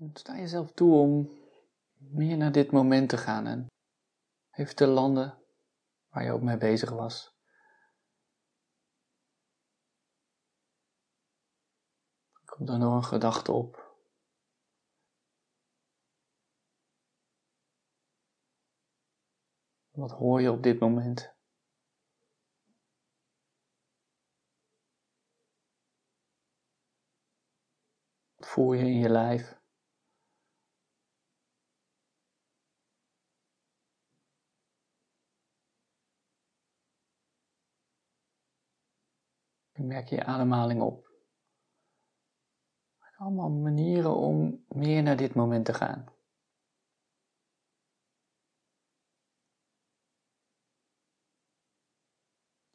Sta jezelf toe om meer naar dit moment te gaan en even te landen waar je ook mee bezig was. Komt er nog een gedachte op? Wat hoor je op dit moment? Wat voel je in je lijf? Merk je je ademhaling op. Allemaal manieren om meer naar dit moment te gaan.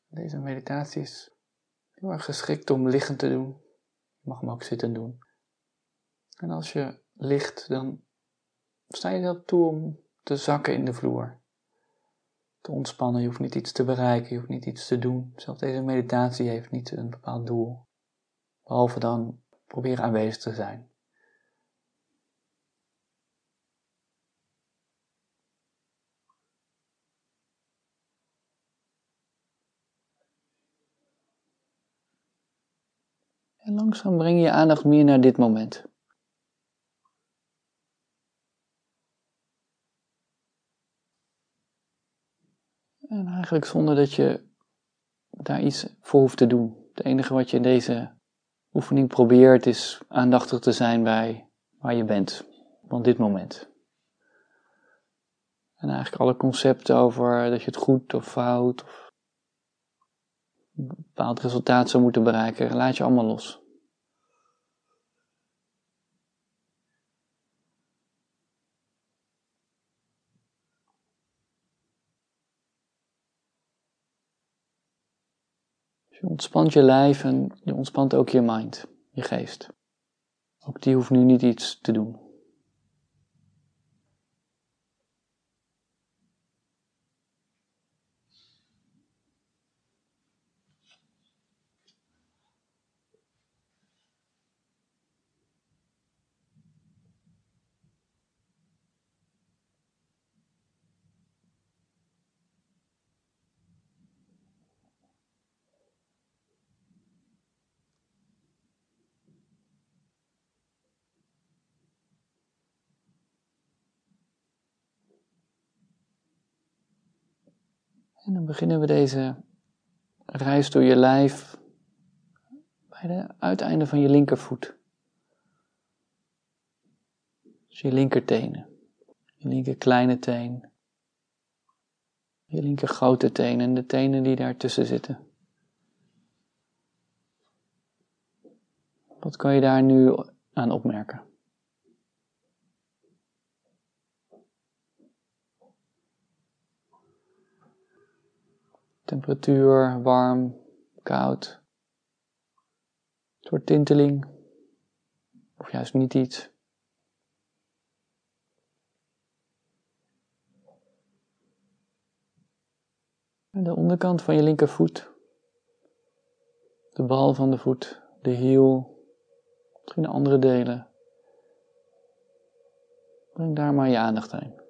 Deze meditatie is heel erg geschikt om liggend te doen. Je mag hem ook zitten doen. En als je ligt, dan sta je zelf toe om te zakken in de vloer. Te ontspannen, je hoeft niet iets te bereiken, je hoeft niet iets te doen. Zelfs deze meditatie heeft niet een bepaald doel. Behalve dan proberen aanwezig te zijn. En langzaam breng je aandacht meer naar dit moment. En eigenlijk zonder dat je daar iets voor hoeft te doen. Het enige wat je in deze oefening probeert is aandachtig te zijn bij waar je bent van dit moment. En eigenlijk alle concepten over dat je het goed of fout of een bepaald resultaat zou moeten bereiken, laat je allemaal los. Dus je ontspant je lijf en je ontspant ook je mind, je geest. Ook die hoeft nu niet iets te doen. En dan beginnen we deze reis door je lijf bij de uiteinde van je linkervoet. Dus je linkertenen, je linker kleine teen, je linker grote teen en de tenen die daartussen zitten. Wat kan je daar nu aan opmerken? Temperatuur, warm, koud. Een soort tinteling. Of juist niet iets. de onderkant van je linkervoet. De bal van de voet. De hiel. Misschien andere delen. Breng daar maar je aandacht heen.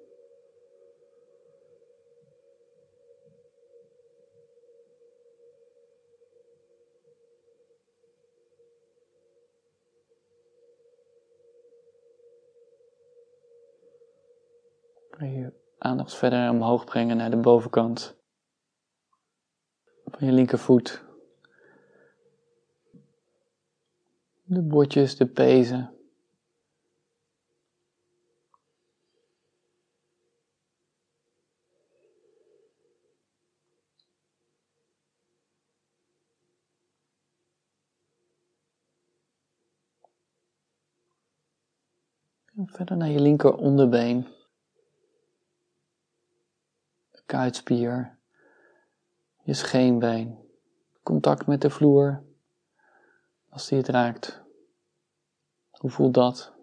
Je aandacht verder omhoog brengen naar de bovenkant van je linkervoet. De botjes, de pezen. En verder naar je linker onderbeen kuitspier, je scheenbeen, contact met de vloer, als die het raakt. Hoe voelt dat?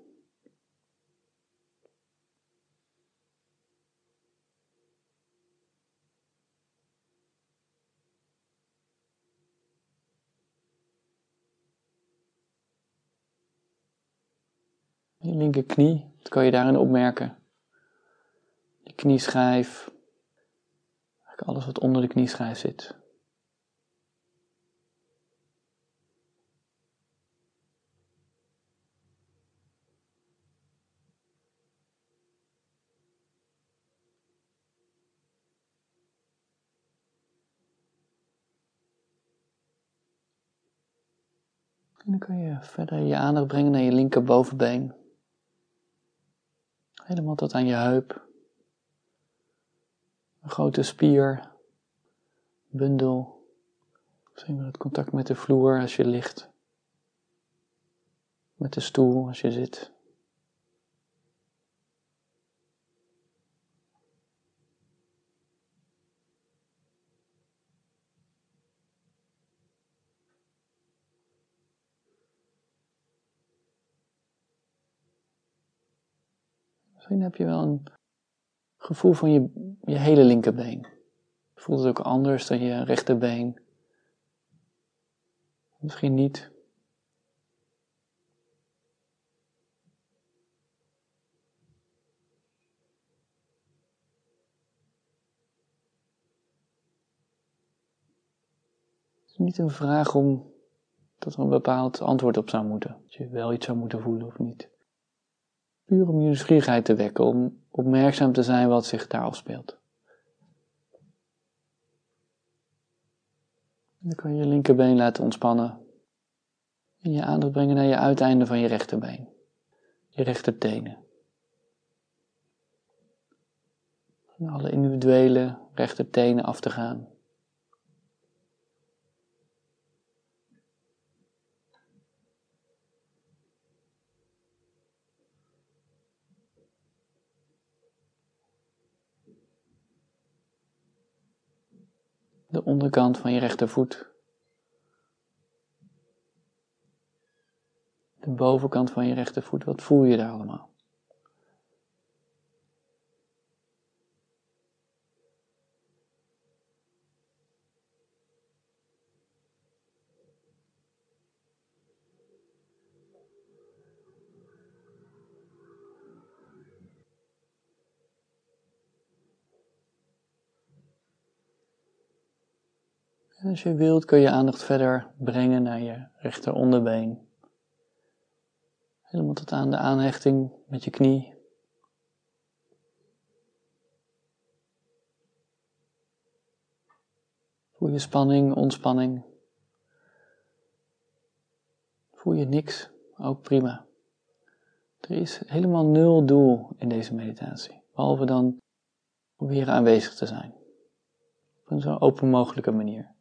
Je linkerknie, wat kan je daarin opmerken? Je knieschijf, alles wat onder de knieschijf zit. En dan kun je verder je aandacht brengen naar je linkerbovenbeen. Helemaal tot aan je heup. Een grote spier, bundel. Misschien wel het contact met de vloer als je ligt. Met de stoel als je zit. Misschien heb je wel een gevoel van je, je hele linkerbeen. Voelt het ook anders dan je rechterbeen? Misschien niet. Het is niet een vraag om dat er een bepaald antwoord op zou moeten. Dat je wel iets zou moeten voelen of niet. Puur om je nieuwsgierigheid te wekken, om opmerkzaam te zijn wat zich daar afspeelt. dan kan je je linkerbeen laten ontspannen. En je aandacht brengen naar je uiteinde van je rechterbeen. Je rechtertenen. En alle individuele rechtertenen af te gaan. De onderkant van je rechtervoet. De bovenkant van je rechtervoet, wat voel je daar allemaal? Als je wilt kun je aandacht verder brengen naar je rechteronderbeen. Helemaal tot aan de aanhechting met je knie. Voel je spanning, ontspanning. Voel je niks, ook prima. Er is helemaal nul doel in deze meditatie, behalve dan proberen aanwezig te zijn. Op een zo open mogelijke manier.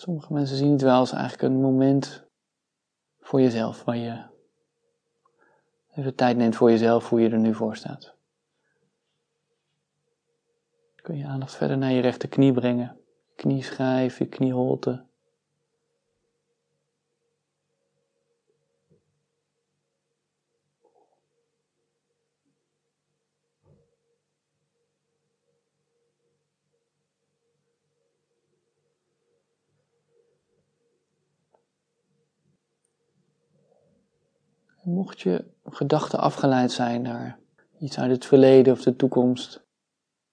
Sommige mensen zien het wel als eigenlijk een moment voor jezelf, waar je even tijd neemt voor jezelf, hoe je er nu voor staat. Kun je aandacht verder naar je rechterknie brengen, knieschijf, je knieholte. Mocht je gedachten afgeleid zijn naar iets uit het verleden of de toekomst,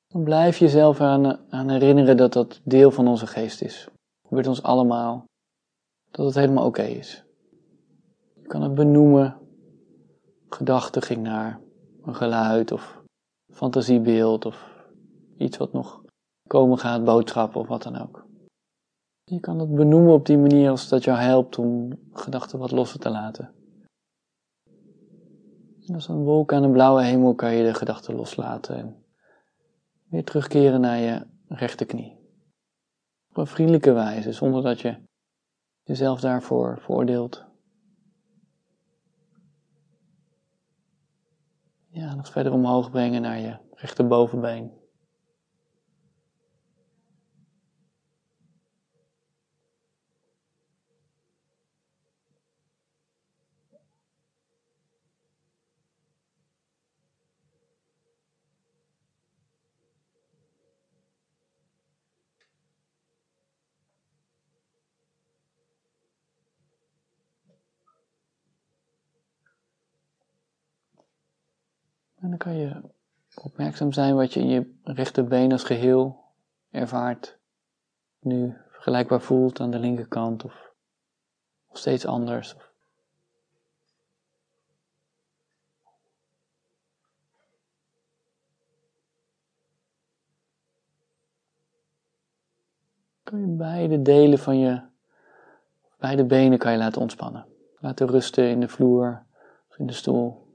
dan blijf jezelf aan, aan herinneren dat dat deel van onze geest is. Het ons allemaal. Dat het helemaal oké is. Je kan het benoemen. Gedachte ging naar een geluid of fantasiebeeld of iets wat nog komen gaat, boodschap of wat dan ook. Je kan het benoemen op die manier als dat jou helpt om gedachten wat losser te laten. Als een wolk aan een blauwe hemel kan je de gedachten loslaten en weer terugkeren naar je rechterknie. Op een vriendelijke wijze, zonder dat je jezelf daarvoor veroordeelt. Ja, nog verder omhoog brengen naar je rechterbovenbeen. En dan kan je opmerkzaam zijn wat je in je rechterbeen als geheel ervaart. Nu vergelijkbaar voelt aan de linkerkant of, of steeds anders. Kan je beide delen van je, beide benen kan je laten ontspannen. Laten rusten in de vloer of in de stoel.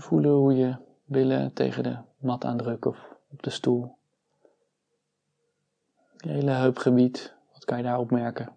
Voelen hoe je billen tegen de mat aandrukken of op de stoel. Je hele heupgebied, wat kan je daar opmerken?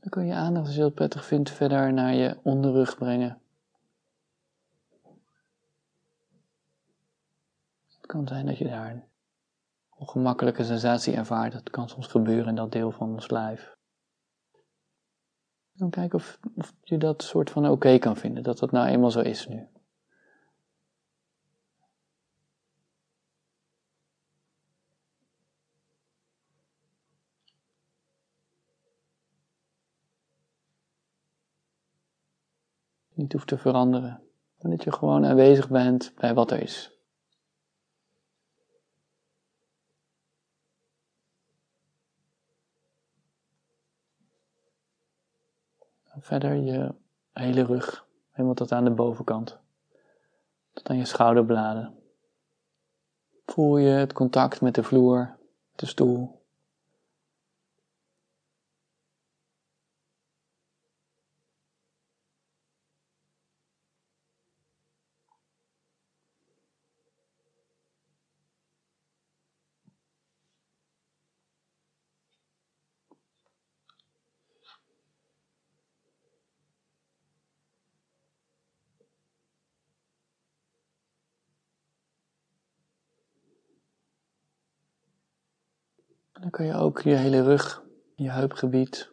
Dan kun je aandacht, als je het prettig vindt, verder naar je onderrug brengen. Het kan zijn dat je daar een ongemakkelijke sensatie ervaart. Dat kan soms gebeuren in dat deel van ons lijf. Dan kijken of, of je dat soort van oké kan vinden, dat dat nou eenmaal zo is nu. Niet hoeft te veranderen. Maar dat je gewoon aanwezig bent bij wat er is. Verder je hele rug, helemaal tot aan de bovenkant. Tot aan je schouderbladen. Voel je het contact met de vloer, de stoel. Dan kun je ook je hele rug, je heupgebied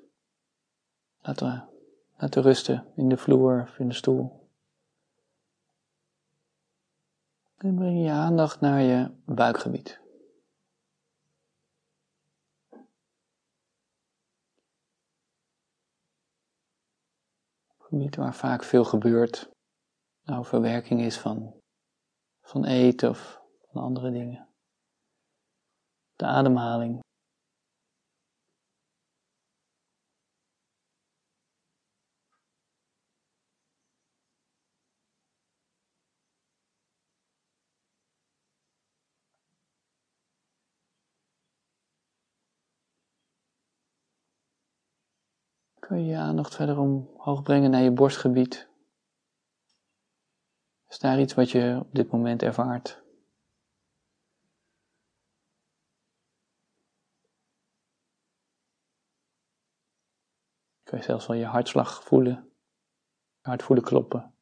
laten, laten rusten in de vloer of in de stoel. En breng je aandacht naar je buikgebied. Gebied waar vaak veel gebeurt. Nou, verwerking is van, van eten of van andere dingen. De ademhaling. Kun je je aandacht verder omhoog brengen naar je borstgebied. Is daar iets wat je op dit moment ervaart? Kun je zelfs wel je hartslag voelen, je hart voelen kloppen.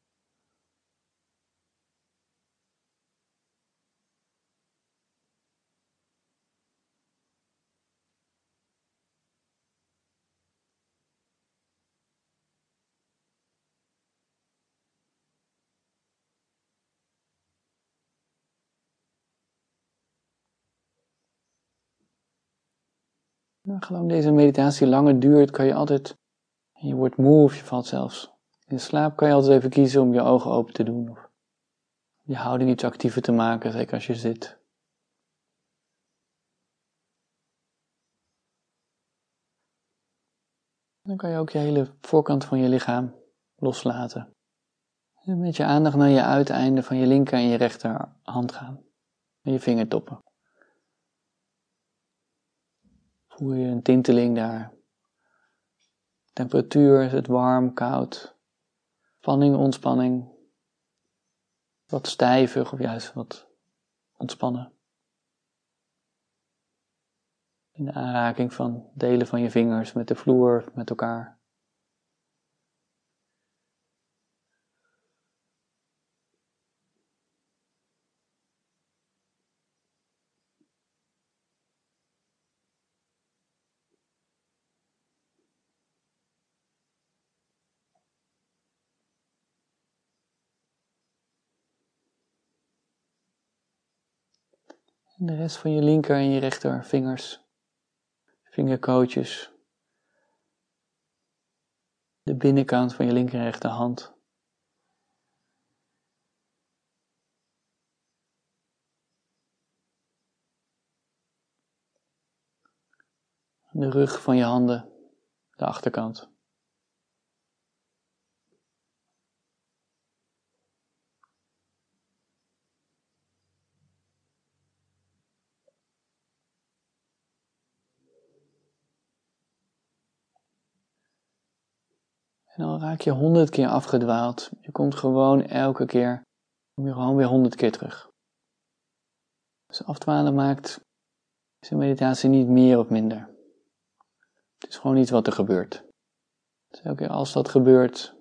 Nou, deze meditatie langer duurt, kan je altijd, je wordt moe of je valt zelfs in slaap, kan je altijd even kiezen om je ogen open te doen. Of je houding iets actiever te maken, zeker als je zit. Dan kan je ook je hele voorkant van je lichaam loslaten. En met je aandacht naar je uiteinde van je linker en je rechterhand gaan. En je vingertoppen. Voel je een tinteling daar. Temperatuur, is het warm, koud? Spanning, ontspanning? Wat stijvig of juist wat ontspannen? In de aanraking van delen van je vingers met de vloer, met elkaar. En de rest van je linker en je rechter vingers, vingerkootjes, de binnenkant van je linker en rechterhand. De rug van je handen, de achterkant. En dan raak je honderd keer afgedwaald. Je komt gewoon elke keer, kom je gewoon weer honderd keer terug. Dus afdwalen maakt zijn meditatie niet meer of minder. Het is gewoon iets wat er gebeurt. Dus elke keer als dat gebeurt,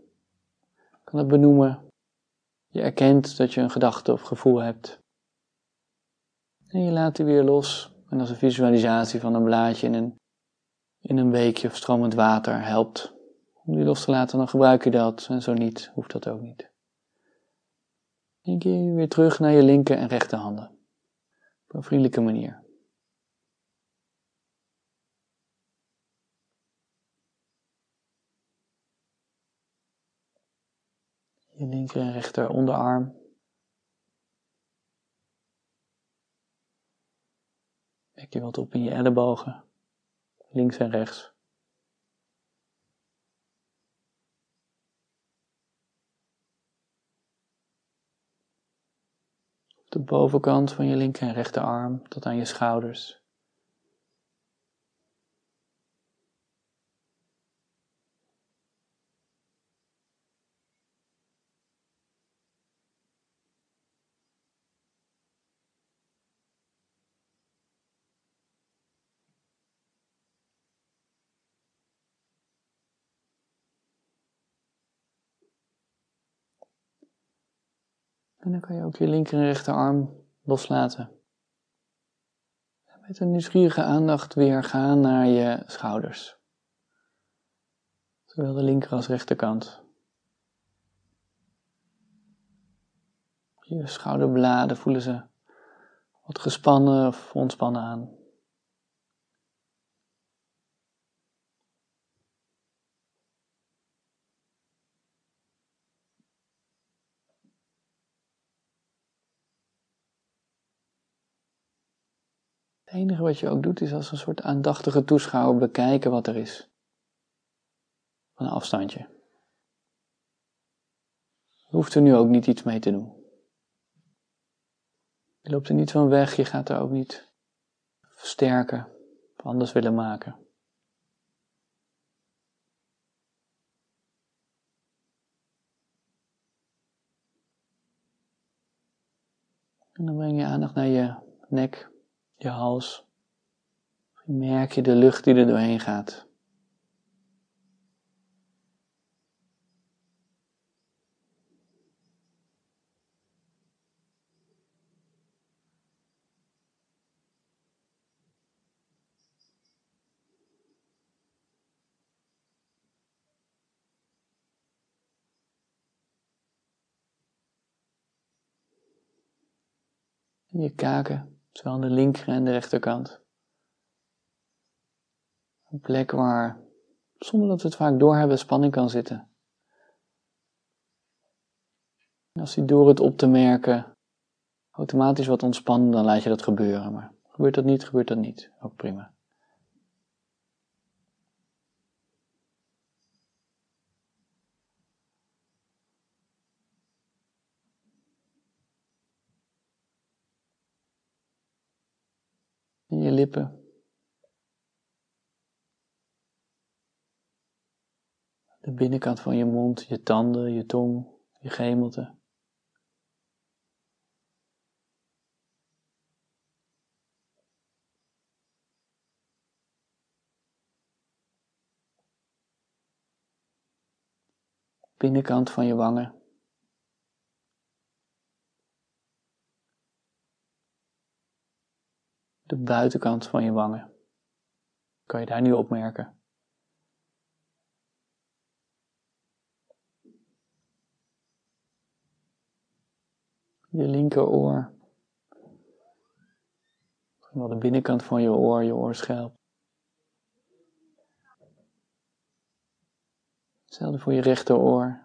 kan het benoemen. Je erkent dat je een gedachte of gevoel hebt. En je laat die weer los. En als een visualisatie van een blaadje in een, in een beekje of stromend water helpt om die los te laten, dan gebruik je dat. En zo niet, hoeft dat ook niet. En keer weer terug naar je linker en rechterhanden. Op een vriendelijke manier. Je linker en rechter onderarm. Wek je wat op in je ellebogen, links en rechts. De bovenkant van je linker en rechterarm tot aan je schouders. En dan kan je ook je linker en rechterarm loslaten. En met een nieuwsgierige aandacht weer gaan naar je schouders. Zowel de linker als rechterkant. Je schouderbladen voelen ze wat gespannen of ontspannen aan. Het enige wat je ook doet is als een soort aandachtige toeschouwer bekijken wat er is. Van een afstandje. Je hoeft er nu ook niet iets mee te doen. Je loopt er niet van weg, je gaat er ook niet versterken of anders willen maken. En dan breng je aandacht naar je nek, je hals. Merk je de lucht die er doorheen gaat. je kaken zowel aan de linker en de rechterkant. Een plek waar, zonder dat we het vaak doorhebben, spanning kan zitten. En als die door het op te merken automatisch wat ontspannen, dan laat je dat gebeuren. Maar gebeurt dat niet, gebeurt dat niet. Ook prima. Je lippen. De binnenkant van je mond, je tanden, je tong, je gemelte. Binnenkant van je wangen. De buitenkant van je wangen. Kan je daar nu opmerken? Je linkeroor. wel de binnenkant van je oor, je oorschelp. Hetzelfde voor je rechteroor.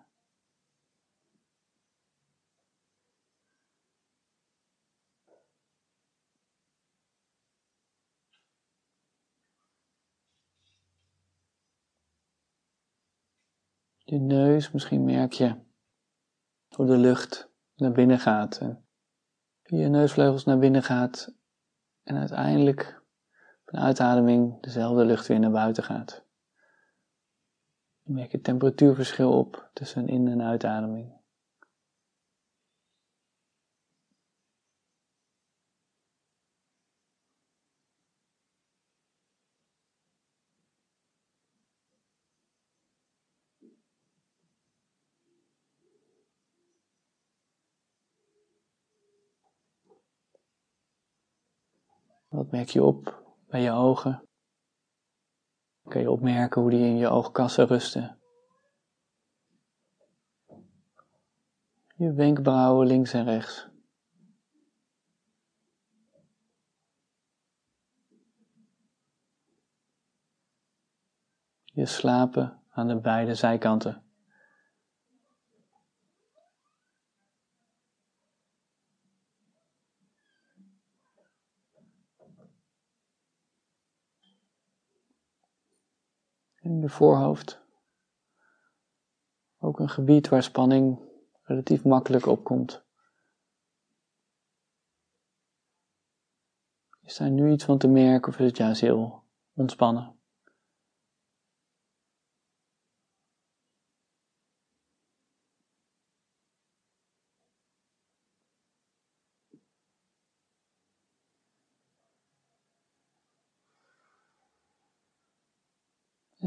Je neus, misschien merk je hoe de lucht naar binnen gaat. En je neusvleugels naar binnen gaat en uiteindelijk van uitademing dezelfde lucht weer naar buiten gaat. Je merkt het temperatuurverschil op tussen in- en uitademing. Wat merk je op bij je ogen? Kun je opmerken hoe die in je oogkassen rusten? Je wenkbrauwen links en rechts. Je slapen aan de beide zijkanten. In je voorhoofd. Ook een gebied waar spanning relatief makkelijk opkomt. Is daar nu iets van te merken of is het juist heel ontspannen?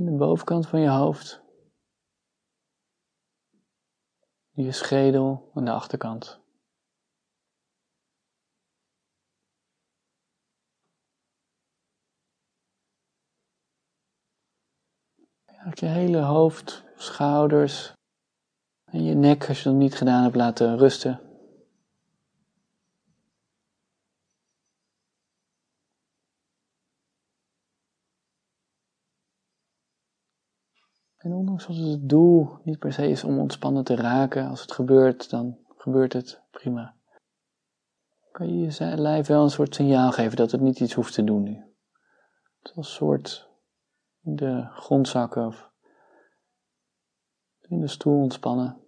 De bovenkant van je hoofd. Je schedel aan de achterkant. je hele hoofd, schouders en je nek, als je dat niet gedaan hebt, laten rusten. En ondanks als het doel niet per se is om ontspannen te raken, als het gebeurt, dan gebeurt het prima. Kan je je lijf wel een soort signaal geven dat het niet iets hoeft te doen nu. Het is een soort in de grond zakken of in de stoel ontspannen.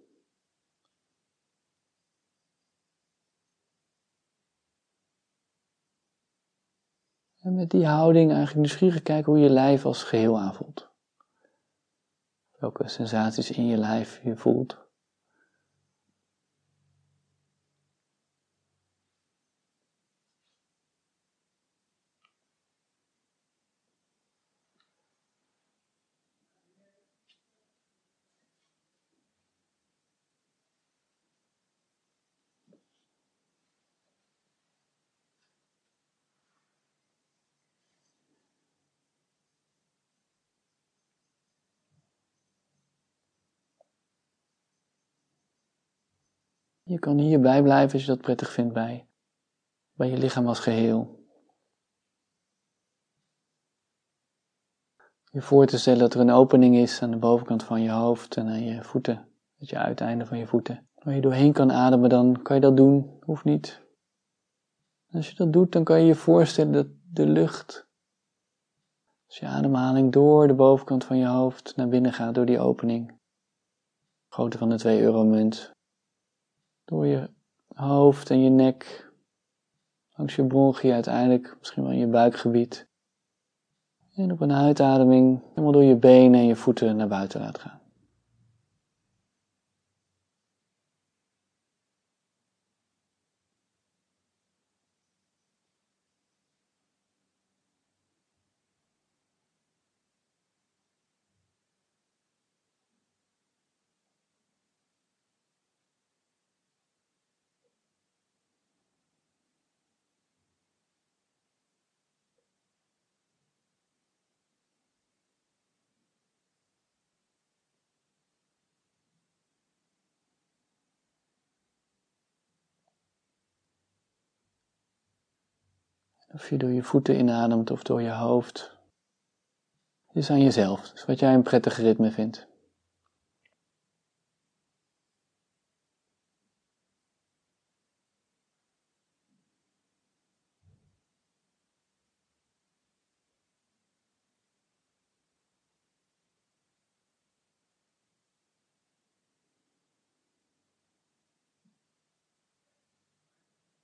En met die houding eigenlijk nieuwsgierig kijken hoe je lijf als geheel aanvoelt welke sensaties in je lijf je voelt. Je kan hierbij blijven als je dat prettig vindt bij, bij je lichaam als geheel. Je voor te stellen dat er een opening is aan de bovenkant van je hoofd en aan je voeten, het je uiteinde van je voeten. Waar je doorheen kan ademen, dan kan je dat doen, hoeft niet. Als je dat doet, dan kan je je voorstellen dat de lucht, als je ademhaling door de bovenkant van je hoofd naar binnen gaat, door die opening, grootte van de 2 euro munt, door je hoofd en je nek, langs je bronchie uiteindelijk, misschien wel in je buikgebied. En op een uitademing helemaal door je benen en je voeten naar buiten laat gaan. Of je door je voeten inademt of door je hoofd. Het is aan jezelf, dus wat jij een prettig ritme vindt.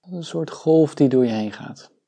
Een soort golf die door je heen gaat.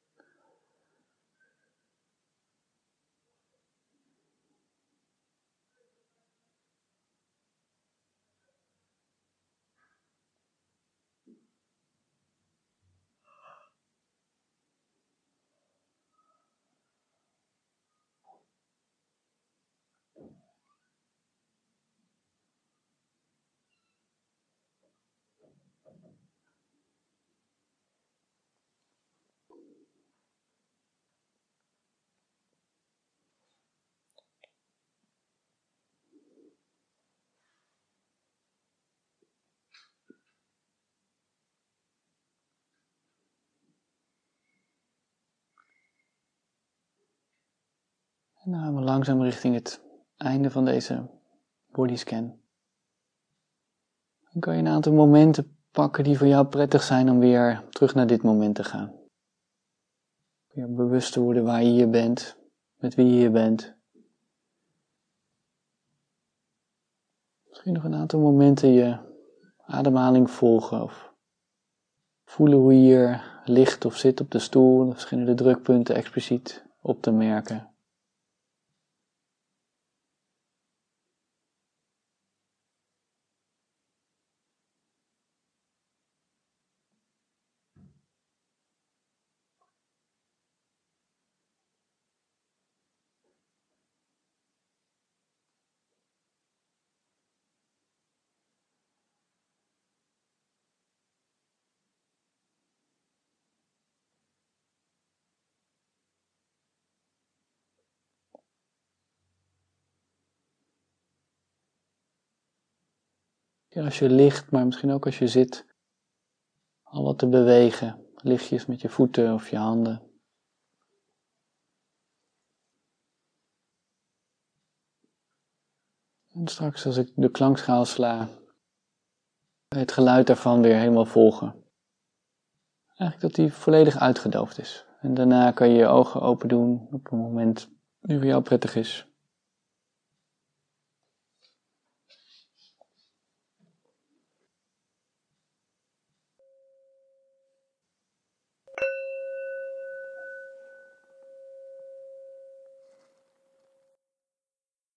En dan gaan we langzaam richting het einde van deze bodyscan. Dan kan je een aantal momenten pakken die voor jou prettig zijn om weer terug naar dit moment te gaan. Weer bewust te worden waar je hier bent, met wie je hier bent. Misschien nog een aantal momenten je ademhaling volgen of voelen hoe je hier ligt of zit op de stoel, de verschillende drukpunten expliciet op te merken. Als je ligt, maar misschien ook als je zit, al wat te bewegen. Lichtjes met je voeten of je handen. En straks als ik de klankschaal sla, het geluid daarvan weer helemaal volgen. Eigenlijk dat die volledig uitgedoofd is. En daarna kan je je ogen open doen op een moment die voor jou prettig is.